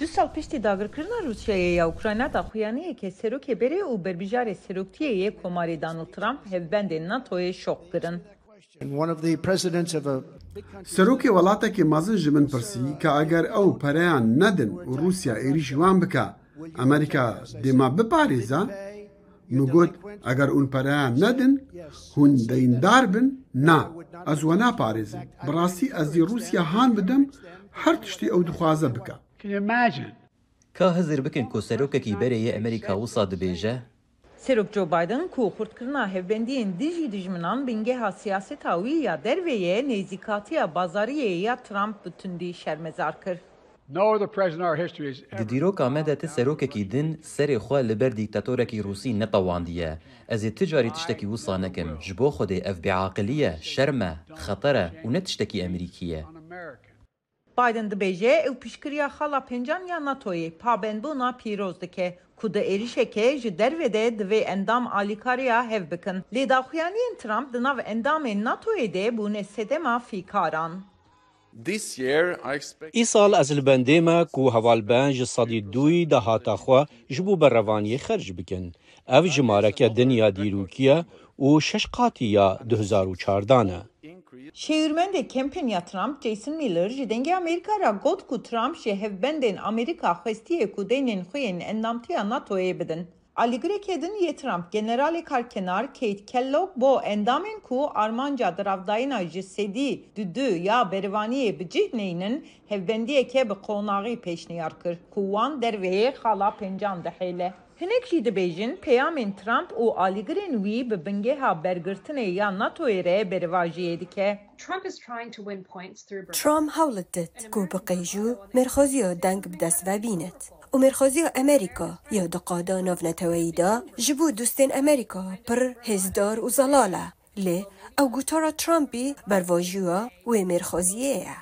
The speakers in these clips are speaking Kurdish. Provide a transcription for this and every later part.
Du sal piştî dagirkirina Rûsyayê ya Ukrayna de xuyaniyeke Serokê Berê û Berbijarê Seroktiyê yê Komarê Donald Trump hevbendên NATO'yê şox kirin. Serokê welatekî mezin ji min pirsî ka eger ew pereyan nedin û Rûsya êrîşî wan bike, Amerîka dê me biparêze? Min got, eger hûn pereya nedin, hûn deyndar bin, na, ez we naparêzim. Bi rastî ez dê Rûsya han bidim her tiştê ew dixwaze bike. Ka hizir bikin ku serokekî berê yê Amerîka wisa dibêje? Serok Joe Biden ku xurtkirina hevbendiyên dijî dijminan bingeha siyaseta wî ya derve ye, nêzîkatiya bazariyê ya Trump bi tundî şermezar kir. Di dîroka me de ti serokekî din serê xwe li ber dîktatorekî Rûsî neqewandiye. Ez ê ti carî tiştekî wisa nekim. Ji bo Xwedê ev bêaqilî ye, şerm e, xeter e û ne tiştekî Emerîkî ye. Biden dibêje, ew piştgiriya xala pêncan ya NATO'yê, pabendbûna pîroz dike, ku di êrîşekê ji dervê de divê endam alîkariya hev bikin. Lê daxuyaniyên Trump di nav endamên NATO'yê de bûne sedema fîkaran. Îsal ez li bendê me ku heval be ji sedî duyî dahata xwe ji bo berevaniyê xerc bikin. Ev jimareke din ya dîrokî ye û şeş qatî ya du hezar û çar dan e. Şêwirmendê kampanya Trump Jason Miller ji Dengê Amerîka re got ku Trump ji hevbendên Amerîka xwestiye ku deynên xwe yên endamtiya NATO'yê bidin. A Li girêkê din yê Trump, Generalê Karkenar Kate Kellogg bo endamên ku armanca diravdayîna ji sedî di du ya berivaniyê bi cih neynin, hevbendiyeke bi qonaxî pêşniyar kir ku wan dervê xala pêncan dihêle. Hinek jî dibêjin peyamên Trump û alîgirên wî bi bingêha bergirtinê ya NATO'yê re berivajiyê dike. Trump hewl dide ku bi qêj û mêrxweziya deng bi dest ve bîne. û mêrxaziya Amerîka ya di qada navneteweyî de ji bo dostên Amerîka pir hêzdar û zelal e. Lê ew gotara Trumpî bervajiya wê mêrxaziyê ye.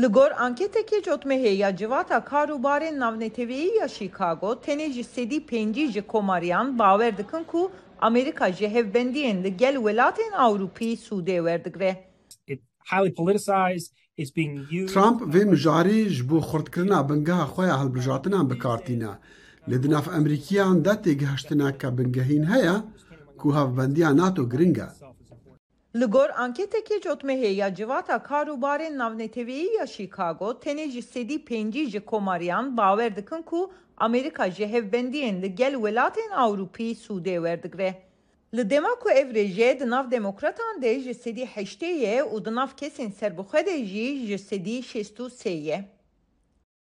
Li gor anketekê cotmehê ya Civata Kar û Barên Navneteweyî ya Chicago, tenê ji sedî pêncî ji komariyan bawer dikin ku Amerîka ji hevbendiyên li gel welatên Ewropî sûdê werdigre. Trump vê mijarî ji bo xurtkirina bingeha xwe ya hilbijartinan bi kar tîne. Lê di nav Emerîkiyan de têgihiştineke bingehîn heye ku hevbendiya NATO giring e. Li gor anketeke cotmehê ya civata kar û barên navneteweyî ya Chicago, tenê ji sedî pêncî ji komariyan bawer dikin ku Amerîka ji hevbendiyên li gel welatên Ewropî sûdê werdigre. Li dema ku ev rêje di nav demokratan de ji sedî heştê ye û di nav kesên serbixwe de jî ji sedî şêst û sê ye.